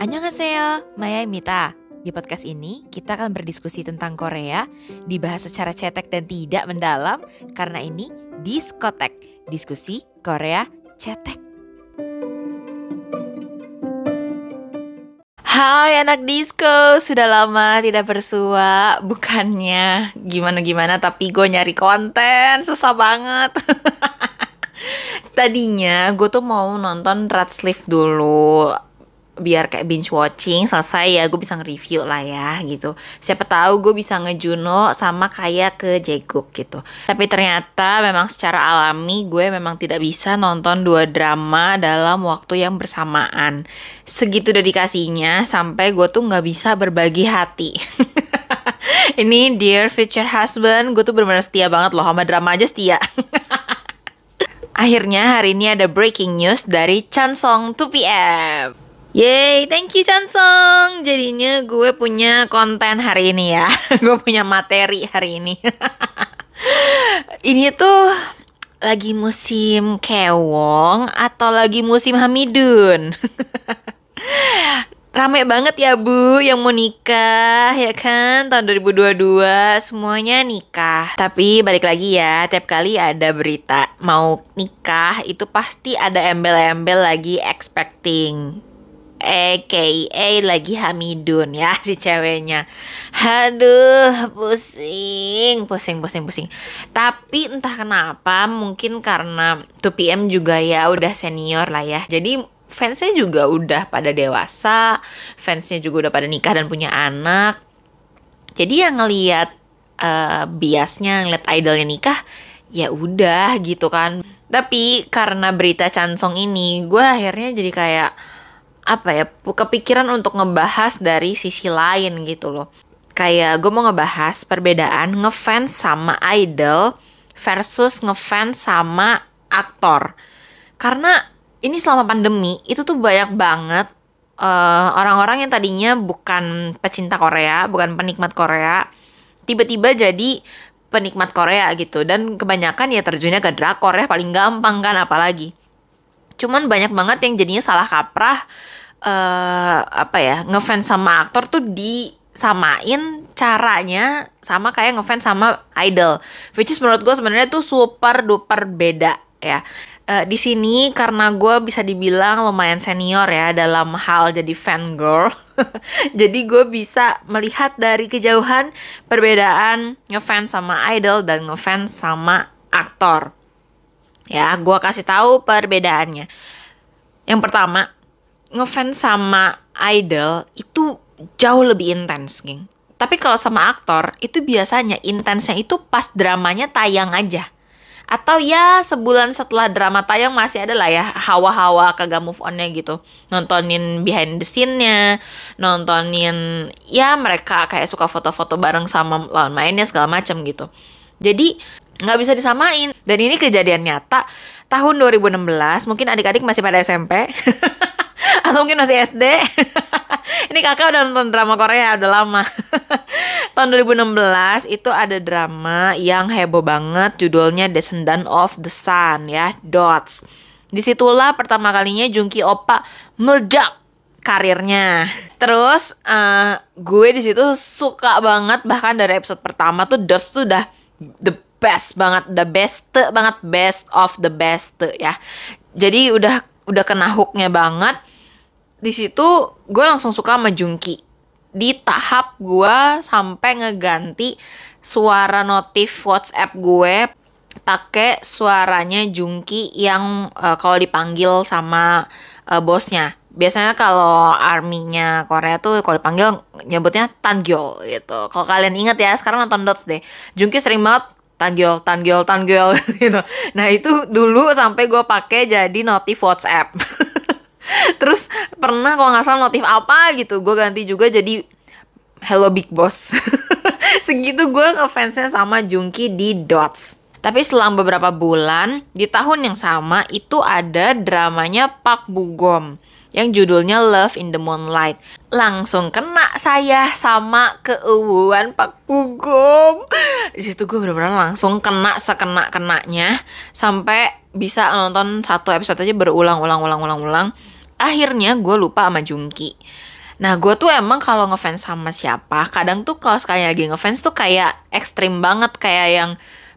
Annyeonghaseyo, Maya Di podcast ini, kita akan berdiskusi tentang Korea, dibahas secara cetek dan tidak mendalam, karena ini Diskotek, diskusi Korea cetek. Hai anak disco, sudah lama tidak bersua. Bukannya gimana-gimana tapi gue nyari konten, susah banget Tadinya gue tuh mau nonton Sleeve dulu biar kayak binge watching selesai ya gue bisa nge-review lah ya gitu. Siapa tahu gue bisa ngejuno sama kayak ke Jeguk gitu. Tapi ternyata memang secara alami gue memang tidak bisa nonton dua drama dalam waktu yang bersamaan. Segitu dedikasinya sampai gue tuh nggak bisa berbagi hati. Ini dear future husband gue tuh bener-bener setia banget loh sama drama aja setia Akhirnya hari ini ada breaking news dari Chansong 2PM. Yeay, thank you Chansong. Jadinya gue punya konten hari ini ya. gue punya materi hari ini. ini tuh lagi musim kewong atau lagi musim Hamidun? Rame banget ya Bu yang mau nikah ya kan tahun 2022 semuanya nikah. Tapi balik lagi ya, tiap kali ada berita mau nikah itu pasti ada embel-embel lagi expecting aka lagi Hamidun ya si ceweknya. Aduh, pusing, pusing, pusing, pusing. Tapi entah kenapa, mungkin karena 2PM juga ya udah senior lah ya. Jadi fansnya juga udah pada dewasa, fansnya juga udah pada nikah dan punya anak. Jadi yang ngelihat uh, biasnya ngeliat idolnya nikah, ya udah gitu kan. Tapi karena berita Chansong ini, gue akhirnya jadi kayak apa ya kepikiran untuk ngebahas dari sisi lain gitu loh kayak gue mau ngebahas perbedaan ngefans sama idol versus ngefans sama aktor karena ini selama pandemi itu tuh banyak banget eh, orang-orang yang tadinya bukan pecinta Korea bukan penikmat Korea tiba-tiba jadi penikmat Korea gitu. Dan kebanyakan ya terjunnya ke drakor ya paling gampang kan apalagi. Cuman banyak banget yang jadinya salah kaprah uh, apa ya ngefans sama aktor tuh disamain caranya sama kayak ngefans sama idol. Which is menurut gue sebenarnya tuh super duper beda ya uh, di sini karena gue bisa dibilang lumayan senior ya dalam hal jadi fan girl jadi gue bisa melihat dari kejauhan perbedaan ngefans sama idol dan ngefans sama aktor ya gue kasih tahu perbedaannya yang pertama ngefans sama idol itu jauh lebih intens, geng. Tapi kalau sama aktor, itu biasanya intensnya itu pas dramanya tayang aja. Atau ya sebulan setelah drama tayang masih ada lah ya hawa-hawa kagak move onnya gitu. Nontonin behind the scene-nya, nontonin ya mereka kayak suka foto-foto bareng sama lawan mainnya segala macam gitu. Jadi nggak bisa disamain. Dan ini kejadian nyata tahun 2016, mungkin adik-adik masih pada SMP. atau mungkin masih SD ini kakak udah nonton drama Korea udah lama. Tahun 2016 itu ada drama yang heboh banget. Judulnya Descendant of the Sun ya. Dots. Di situlah pertama kalinya Jungki Opa meledak karirnya. Terus uh, gue di situ suka banget. Bahkan dari episode pertama tuh Dots tuh udah the best banget, the best banget, best of the best ya. Jadi udah udah kena hooknya banget di situ gue langsung suka sama Jungki di tahap gue sampai ngeganti suara notif WhatsApp gue pakai suaranya Jungki yang uh, kalau dipanggil sama uh, bosnya. Biasanya kalau arminya Korea tuh kalau dipanggil nyebutnya Tangyol gitu. Kalau kalian inget ya, sekarang nonton Dots deh. Jungki sering banget Tangyol, Tangyol, Tangyol gitu. Nah itu dulu sampai gue pakai jadi notif WhatsApp. terus pernah kalau nggak salah notif apa gitu gue ganti juga jadi Hello Big Boss segitu gue ngefansnya sama Jungki di Dots tapi selang beberapa bulan di tahun yang sama itu ada dramanya Pak Bugom yang judulnya Love in the Moonlight. Langsung kena saya sama keuuan Pak Pugom. Di situ gue bener-bener langsung kena sekena kenanya sampai bisa nonton satu episode aja berulang-ulang-ulang-ulang-ulang. Akhirnya gue lupa sama Jungki. Nah gue tuh emang kalau ngefans sama siapa, kadang tuh kalau sekali lagi ngefans tuh kayak ekstrim banget kayak yang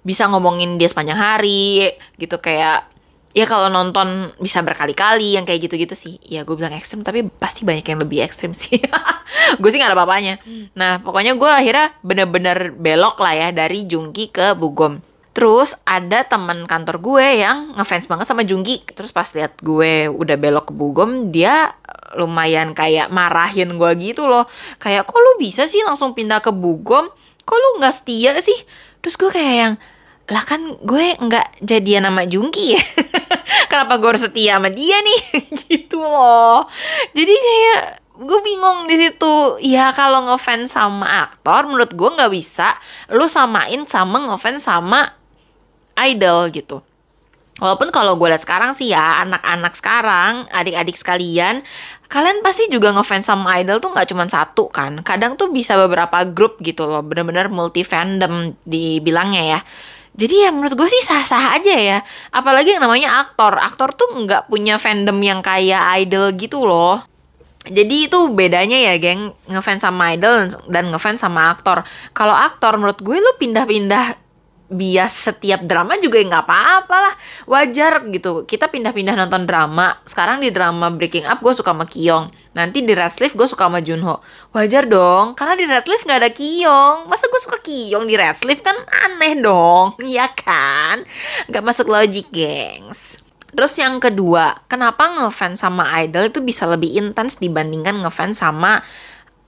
bisa ngomongin dia sepanjang hari gitu kayak ya kalau nonton bisa berkali-kali yang kayak gitu-gitu sih. Ya gue bilang ekstrim tapi pasti banyak yang lebih ekstrim sih. Gue sih gak ada apa-apanya. Nah pokoknya gue akhirnya bener-bener belok lah ya dari Jungki ke Bugom Terus ada teman kantor gue yang ngefans banget sama Jungki. Terus pas lihat gue udah belok ke Bugom, dia lumayan kayak marahin gue gitu loh. Kayak kok lu bisa sih langsung pindah ke Bugom? Kok lu nggak setia sih? Terus gue kayak yang lah kan gue nggak jadian sama Jungki ya kenapa gue harus setia sama dia nih gitu loh jadi kayak gue bingung di situ ya kalau ngefans sama aktor menurut gue nggak bisa lu samain sama ngefans sama idol gitu Walaupun kalau gue lihat sekarang sih ya anak-anak sekarang, adik-adik sekalian, kalian pasti juga ngefans sama idol tuh nggak cuma satu kan. Kadang tuh bisa beberapa grup gitu loh, bener-bener multi fandom dibilangnya ya. Jadi ya menurut gue sih sah-sah aja ya. Apalagi yang namanya aktor. Aktor tuh nggak punya fandom yang kayak idol gitu loh. Jadi itu bedanya ya geng ngefans sama idol dan ngefans sama aktor. Kalau aktor menurut gue lu pindah-pindah bias setiap drama juga nggak apa-apa lah. Wajar gitu. Kita pindah-pindah nonton drama. Sekarang di drama Breaking Up gue suka sama Kyung. Nanti di Red Sleeve gue suka sama Junho. Wajar dong karena di Red Sleeve nggak ada Kyung. Masa gue suka Kyung di Red Sleeve? Kan aneh dong ya kan? Nggak masuk logik gengs. Terus yang kedua, kenapa ngefans sama idol itu bisa lebih intens dibandingkan ngefans sama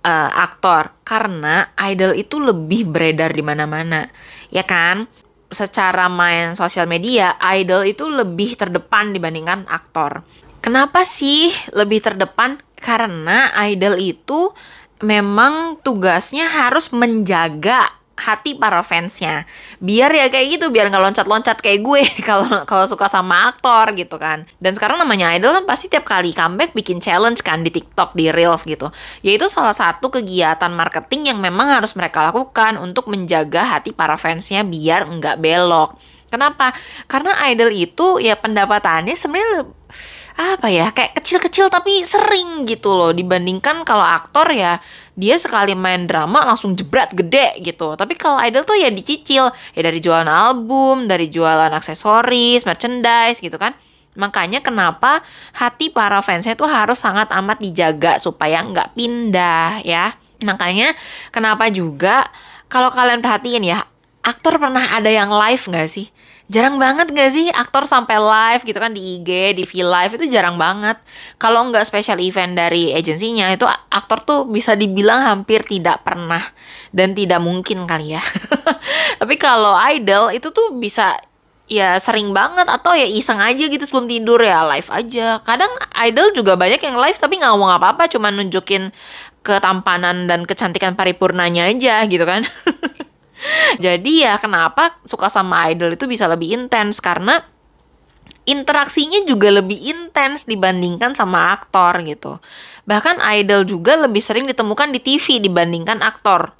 uh, aktor? Karena idol itu lebih beredar di mana-mana ya kan? Secara main sosial media, idol itu lebih terdepan dibandingkan aktor. Kenapa sih lebih terdepan? Karena idol itu memang tugasnya harus menjaga hati para fansnya. Biar ya kayak gitu biar nggak loncat-loncat kayak gue kalau kalau suka sama aktor gitu kan. Dan sekarang namanya idol kan pasti tiap kali comeback bikin challenge kan di TikTok di reels gitu. Yaitu salah satu kegiatan marketing yang memang harus mereka lakukan untuk menjaga hati para fansnya biar nggak belok. Kenapa? Karena idol itu ya pendapatannya sebenarnya apa ya kayak kecil-kecil tapi sering gitu loh. Dibandingkan kalau aktor ya dia sekali main drama langsung jebret gede gitu. Tapi kalau idol tuh ya dicicil. Ya dari jualan album dari jualan aksesoris merchandise gitu kan. Makanya kenapa hati para fansnya tuh harus sangat amat dijaga supaya nggak pindah ya. Makanya kenapa juga kalau kalian perhatiin ya aktor pernah ada yang live nggak sih jarang banget gak sih aktor sampai live gitu kan di IG, di V Live itu jarang banget. Kalau nggak special event dari agensinya itu aktor tuh bisa dibilang hampir tidak pernah dan tidak mungkin kali ya. Tapi kalau idol itu tuh bisa ya sering banget atau ya iseng aja gitu sebelum tidur ya live aja. Kadang idol juga banyak yang live tapi nggak ngomong apa-apa, cuma nunjukin ketampanan dan kecantikan paripurnanya aja gitu kan. Jadi ya kenapa suka sama idol itu bisa lebih intens karena interaksinya juga lebih intens dibandingkan sama aktor gitu. Bahkan idol juga lebih sering ditemukan di TV dibandingkan aktor.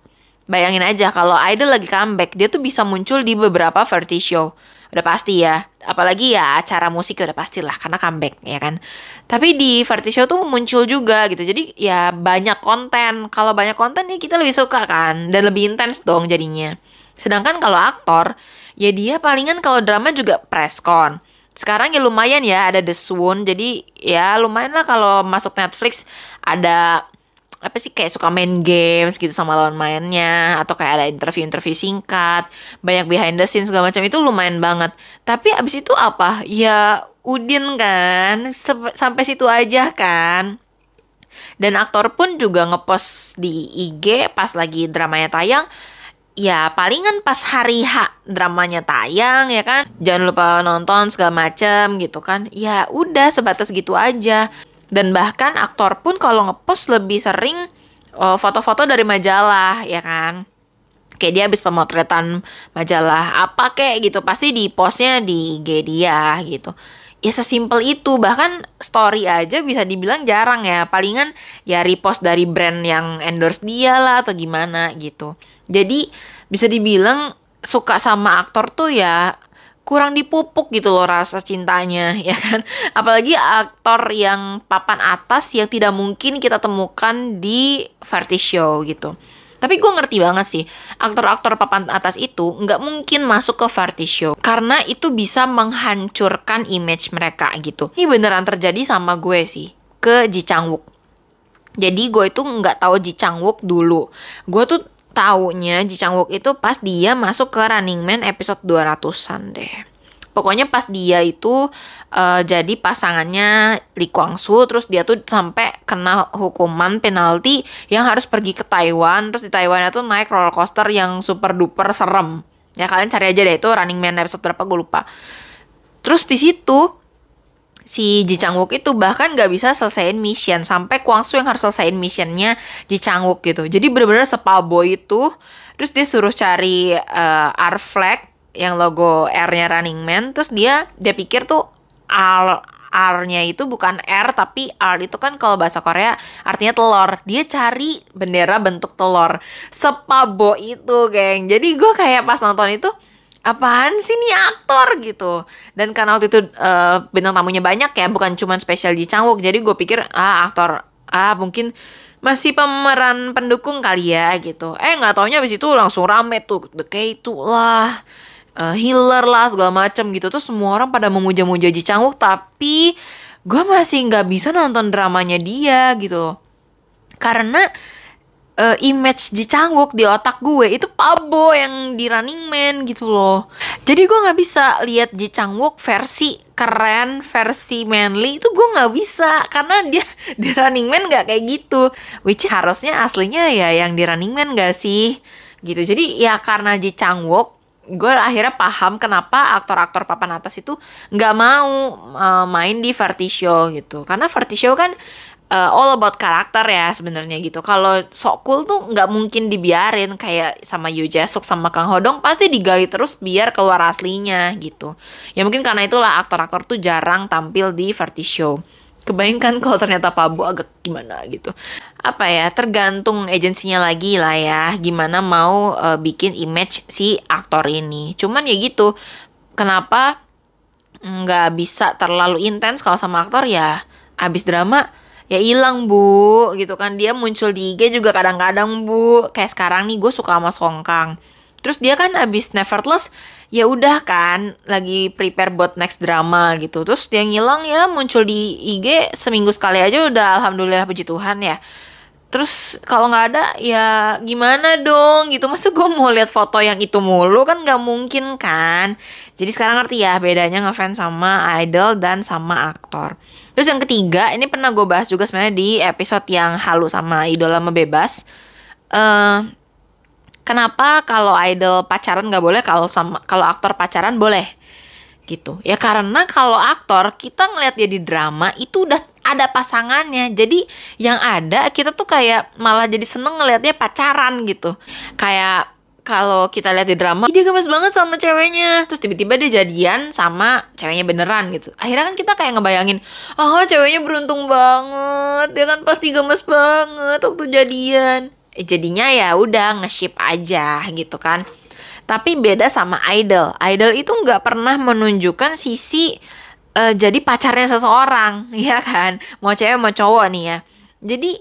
Bayangin aja kalau idol lagi comeback, dia tuh bisa muncul di beberapa variety show udah pasti ya. Apalagi ya acara musik ya udah pasti lah karena comeback ya kan. Tapi di variety show tuh muncul juga gitu. Jadi ya banyak konten. Kalau banyak konten ya kita lebih suka kan. Dan lebih intens dong jadinya. Sedangkan kalau aktor ya dia palingan kalau drama juga press con. Sekarang ya lumayan ya ada The Swoon. Jadi ya lumayan lah kalau masuk Netflix ada apa sih kayak suka main games gitu sama lawan mainnya atau kayak ada interview-interview singkat banyak behind the scenes segala macam itu lumayan banget. Tapi abis itu apa? Ya Udin kan sampai situ aja kan. Dan aktor pun juga ngepost di IG pas lagi dramanya tayang. Ya palingan pas hari H dramanya tayang ya kan? Jangan lupa nonton segala macem gitu kan? Ya udah sebatas gitu aja dan bahkan aktor pun kalau ngepost lebih sering uh, foto-foto dari majalah ya kan? Kayak dia habis pemotretan majalah apa kayak gitu pasti di postnya di IG dia gitu. Ya sesimpel itu bahkan story aja bisa dibilang jarang ya. Palingan ya repost dari brand yang endorse dia lah atau gimana gitu. Jadi bisa dibilang suka sama aktor tuh ya kurang dipupuk gitu loh rasa cintanya ya kan apalagi aktor yang papan atas yang tidak mungkin kita temukan di variety show gitu tapi gue ngerti banget sih, aktor-aktor papan atas itu nggak mungkin masuk ke variety show karena itu bisa menghancurkan image mereka gitu. Ini beneran terjadi sama gue sih ke Ji Chang Wook. Jadi gue itu nggak tahu Ji Chang Wook dulu. Gue tuh taunya Ji Chang Wook itu pas dia masuk ke Running Man episode 200-an deh. Pokoknya pas dia itu uh, jadi pasangannya Lee Kwang Soo, terus dia tuh sampai kena hukuman penalti yang harus pergi ke Taiwan, terus di Taiwan itu naik roller coaster yang super duper serem. Ya kalian cari aja deh itu Running Man episode berapa gue lupa. Terus di situ si Ji Chang itu bahkan gak bisa selesaiin mission sampai Kwang Soo yang harus selesaiin missionnya Ji Chang gitu. Jadi bener-bener sepabo itu terus dia suruh cari uh, R flag yang logo R-nya Running Man terus dia dia pikir tuh R R-nya itu bukan R tapi R itu kan kalau bahasa Korea artinya telur. Dia cari bendera bentuk telur. Sepabo itu, geng. Jadi gue kayak pas nonton itu apaan sih nih aktor gitu. Dan karena waktu itu uh, bintang tamunya banyak ya, bukan cuma spesial di Changwook. Jadi gue pikir ah aktor ah mungkin masih pemeran pendukung kali ya gitu. Eh nggak taunya abis itu langsung rame tuh The K2 lah uh, healer lah segala macem gitu tuh semua orang pada memuja-muja Ji Chang Wook tapi gue masih nggak bisa nonton dramanya dia gitu karena uh, image Ji Chang Wook di otak gue itu Pabo yang di Running Man gitu loh. Jadi gue nggak bisa lihat Ji Chang Wook versi keren versi manly itu gue nggak bisa karena dia di Running Man nggak kayak gitu. Which is harusnya aslinya ya yang di Running Man gak sih? Gitu. Jadi ya karena Ji Chang Wook gue akhirnya paham kenapa aktor-aktor papan atas itu nggak mau uh, main di show gitu. Karena show kan uh, all about karakter ya sebenarnya gitu. Kalau sok cool tuh nggak mungkin dibiarin kayak sama Yu Jasuk sama Kang Hodong pasti digali terus biar keluar aslinya gitu. Ya mungkin karena itulah aktor-aktor tuh jarang tampil di variety show. Kebayangkan kalau ternyata Pak Bu agak gimana gitu. Apa ya tergantung agensinya lagi lah ya gimana mau uh, bikin image si aktor ini. Cuman ya gitu kenapa nggak bisa terlalu intens kalau sama aktor? Ya abis drama ya hilang bu gitu kan. Dia muncul di IG juga kadang-kadang bu. Kayak sekarang nih gue suka sama Song Kang terus dia kan abis Nevertheless ya udah kan lagi prepare buat next drama gitu. Terus dia ngilang ya muncul di IG seminggu sekali aja udah alhamdulillah puji Tuhan ya terus kalau nggak ada ya gimana dong? Gitu. Masa gue mau lihat foto yang itu mulu? Kan nggak mungkin kan? Jadi sekarang ngerti ya bedanya ngefans sama idol dan sama aktor. Terus yang ketiga ini pernah gue bahas juga sebenarnya di episode yang halu sama idola bebas. Uh, kenapa kalau idol pacaran nggak boleh kalau sama kalau aktor pacaran boleh? Gitu. Ya karena kalau aktor kita ngeliat dia di drama itu udah ada pasangannya. Jadi yang ada kita tuh kayak malah jadi seneng ngeliatnya pacaran gitu. Kayak kalau kita lihat di drama dia gemes banget sama ceweknya. Terus tiba-tiba dia jadian sama ceweknya beneran gitu. Akhirnya kan kita kayak ngebayangin oh ceweknya beruntung banget. Dia kan pasti gemes banget waktu jadian. Eh, jadinya ya udah nge-ship aja gitu kan. Tapi beda sama idol. Idol itu nggak pernah menunjukkan sisi uh, jadi pacarnya seseorang ya kan? Mau cewek mau cowok nih ya. Jadi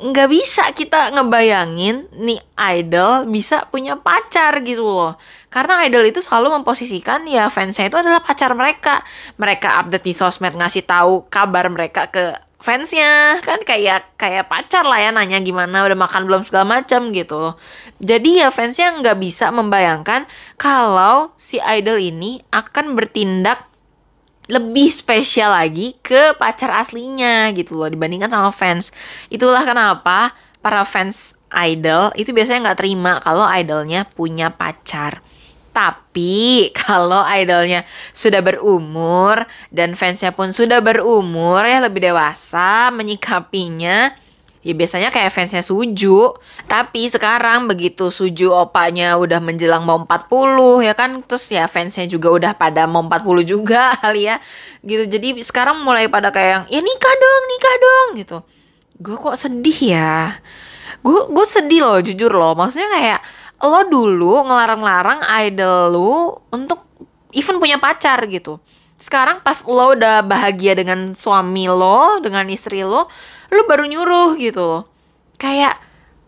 nggak bisa kita ngebayangin nih idol bisa punya pacar gitu loh. Karena idol itu selalu memposisikan ya fansnya itu adalah pacar mereka. Mereka update di sosmed ngasih tahu kabar mereka ke fansnya. Kan kayak kayak pacar lah ya nanya gimana udah makan belum segala macam gitu jadi ya fansnya nggak bisa membayangkan kalau si idol ini akan bertindak lebih spesial lagi ke pacar aslinya gitu loh dibandingkan sama fans. Itulah kenapa para fans idol itu biasanya nggak terima kalau idolnya punya pacar. Tapi kalau idolnya sudah berumur dan fansnya pun sudah berumur ya lebih dewasa menyikapinya, ya biasanya kayak fansnya Suju. Tapi sekarang begitu Suju opanya udah menjelang mau 40 ya kan, terus ya fansnya juga udah pada mau 40 juga kali ya. Gitu. Jadi sekarang mulai pada kayak yang ya nikah dong, nikah dong gitu. Gue kok sedih ya. Gue gue sedih loh jujur loh. Maksudnya kayak lo dulu ngelarang-larang idol lu untuk even punya pacar gitu. Sekarang pas lo udah bahagia dengan suami lo, dengan istri lo, lu baru nyuruh gitu kayak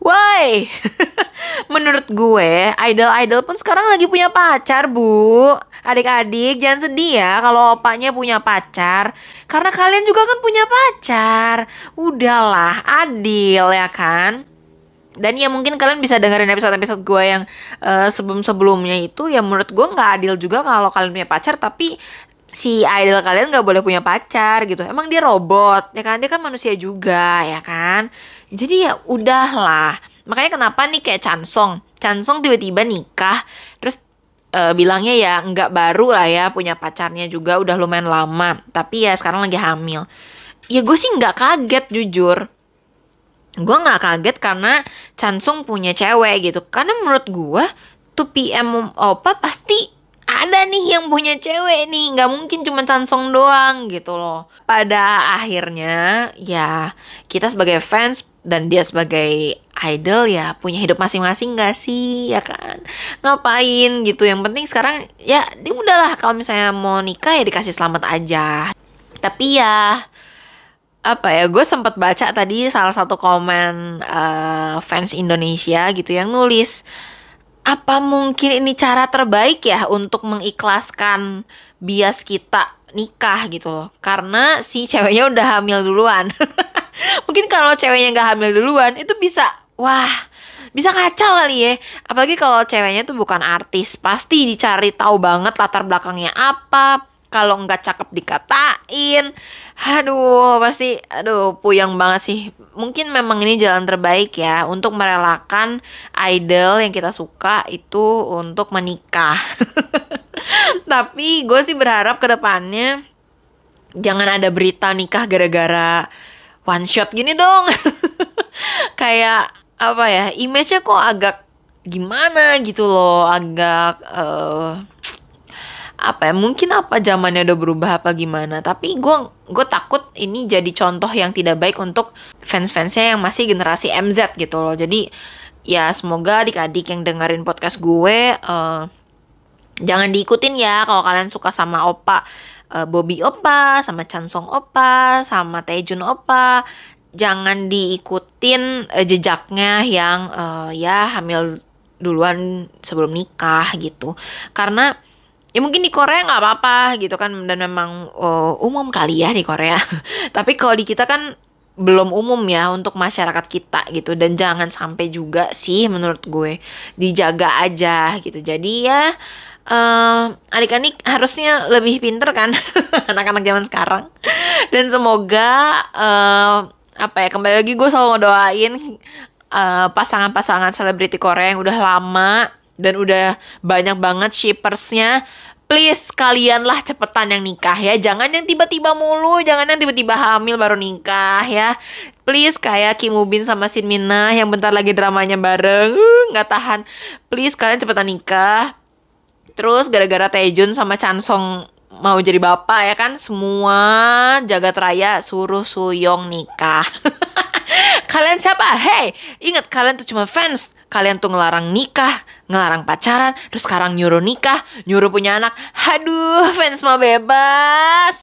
why menurut gue idol-idol pun sekarang lagi punya pacar bu. Adik-adik jangan sedih ya kalau opanya punya pacar. Karena kalian juga kan punya pacar. Udahlah adil ya kan? Dan ya mungkin kalian bisa dengerin episode-episode gue yang uh, sebelum-sebelumnya itu ya menurut gue nggak adil juga kalau kalian punya pacar tapi si idol kalian nggak boleh punya pacar gitu. Emang dia robot ya kan? Dia kan manusia juga ya kan? Jadi ya udahlah. Makanya kenapa nih kayak Chansong Chansong tiba-tiba nikah terus uh, bilangnya ya nggak baru lah ya punya pacarnya juga udah lumayan lama tapi ya sekarang lagi hamil. Ya gue sih nggak kaget jujur. Gue nggak kaget karena Chansung punya cewek gitu. Karena menurut gue tuh PM Opa pasti ada nih yang punya cewek nih nggak mungkin cuma cansong doang gitu loh. Pada akhirnya ya kita sebagai fans dan dia sebagai idol ya punya hidup masing-masing gak sih ya kan? Ngapain gitu? Yang penting sekarang ya dia udahlah kalau misalnya mau nikah ya dikasih selamat aja. Tapi ya apa ya gue sempat baca tadi salah satu komen uh, fans Indonesia gitu yang nulis apa mungkin ini cara terbaik ya untuk mengikhlaskan bias kita nikah gitu loh? Karena si ceweknya udah hamil duluan. Mungkin kalau ceweknya nggak hamil duluan itu bisa wah bisa kacau kali ya. Apalagi kalau ceweknya tuh bukan artis pasti dicari tahu banget latar belakangnya apa kalau nggak cakep dikatain. Aduh pasti aduh puyeng banget sih. Mungkin memang ini jalan terbaik ya untuk merelakan idol yang kita suka itu untuk menikah. Tapi gue sih berharap ke depannya jangan ada berita nikah gara-gara one shot gini dong. Kayak apa ya image-nya kok agak gimana gitu loh agak uh, apa ya mungkin apa zamannya udah berubah apa gimana. Tapi gue gue takut ini jadi contoh yang tidak baik untuk fans-fansnya yang masih generasi MZ gitu loh. Jadi ya semoga adik-adik yang dengerin podcast gue uh, jangan diikutin ya kalau kalian suka sama opa uh, Bobby opa sama Chansong opa sama Taejun opa. Jangan diikutin uh, jejaknya yang uh, ya hamil duluan sebelum nikah gitu. Karena ya mungkin di Korea nggak apa-apa gitu kan dan memang uh, umum kali ya di Korea. Tapi kalau di kita kan belum umum ya untuk masyarakat kita gitu dan jangan sampai juga sih menurut gue dijaga aja gitu. Jadi ya uh, adik-adik harusnya lebih pinter kan anak-anak zaman sekarang. Dan semoga uh, apa ya kembali lagi gue selalu ngedoain uh, pasangan-pasangan selebriti Korea yang udah lama dan udah banyak banget shippersnya please kalianlah cepetan yang nikah ya. Jangan yang tiba-tiba mulu jangan yang tiba-tiba hamil baru nikah ya. Please kayak Kim Ubin sama Sin Mina yang bentar lagi dramanya bareng. Uh, nggak uh, tahan. Please kalian cepetan nikah. Terus gara-gara Taejun sama Chansong mau jadi bapak ya kan semua jagat raya suruh Suyong nikah. Kalian siapa? Hey, ingat kalian tuh cuma fans. Kalian tuh ngelarang nikah, ngelarang pacaran, terus sekarang nyuruh nikah, nyuruh punya anak. Aduh, fans mah bebas.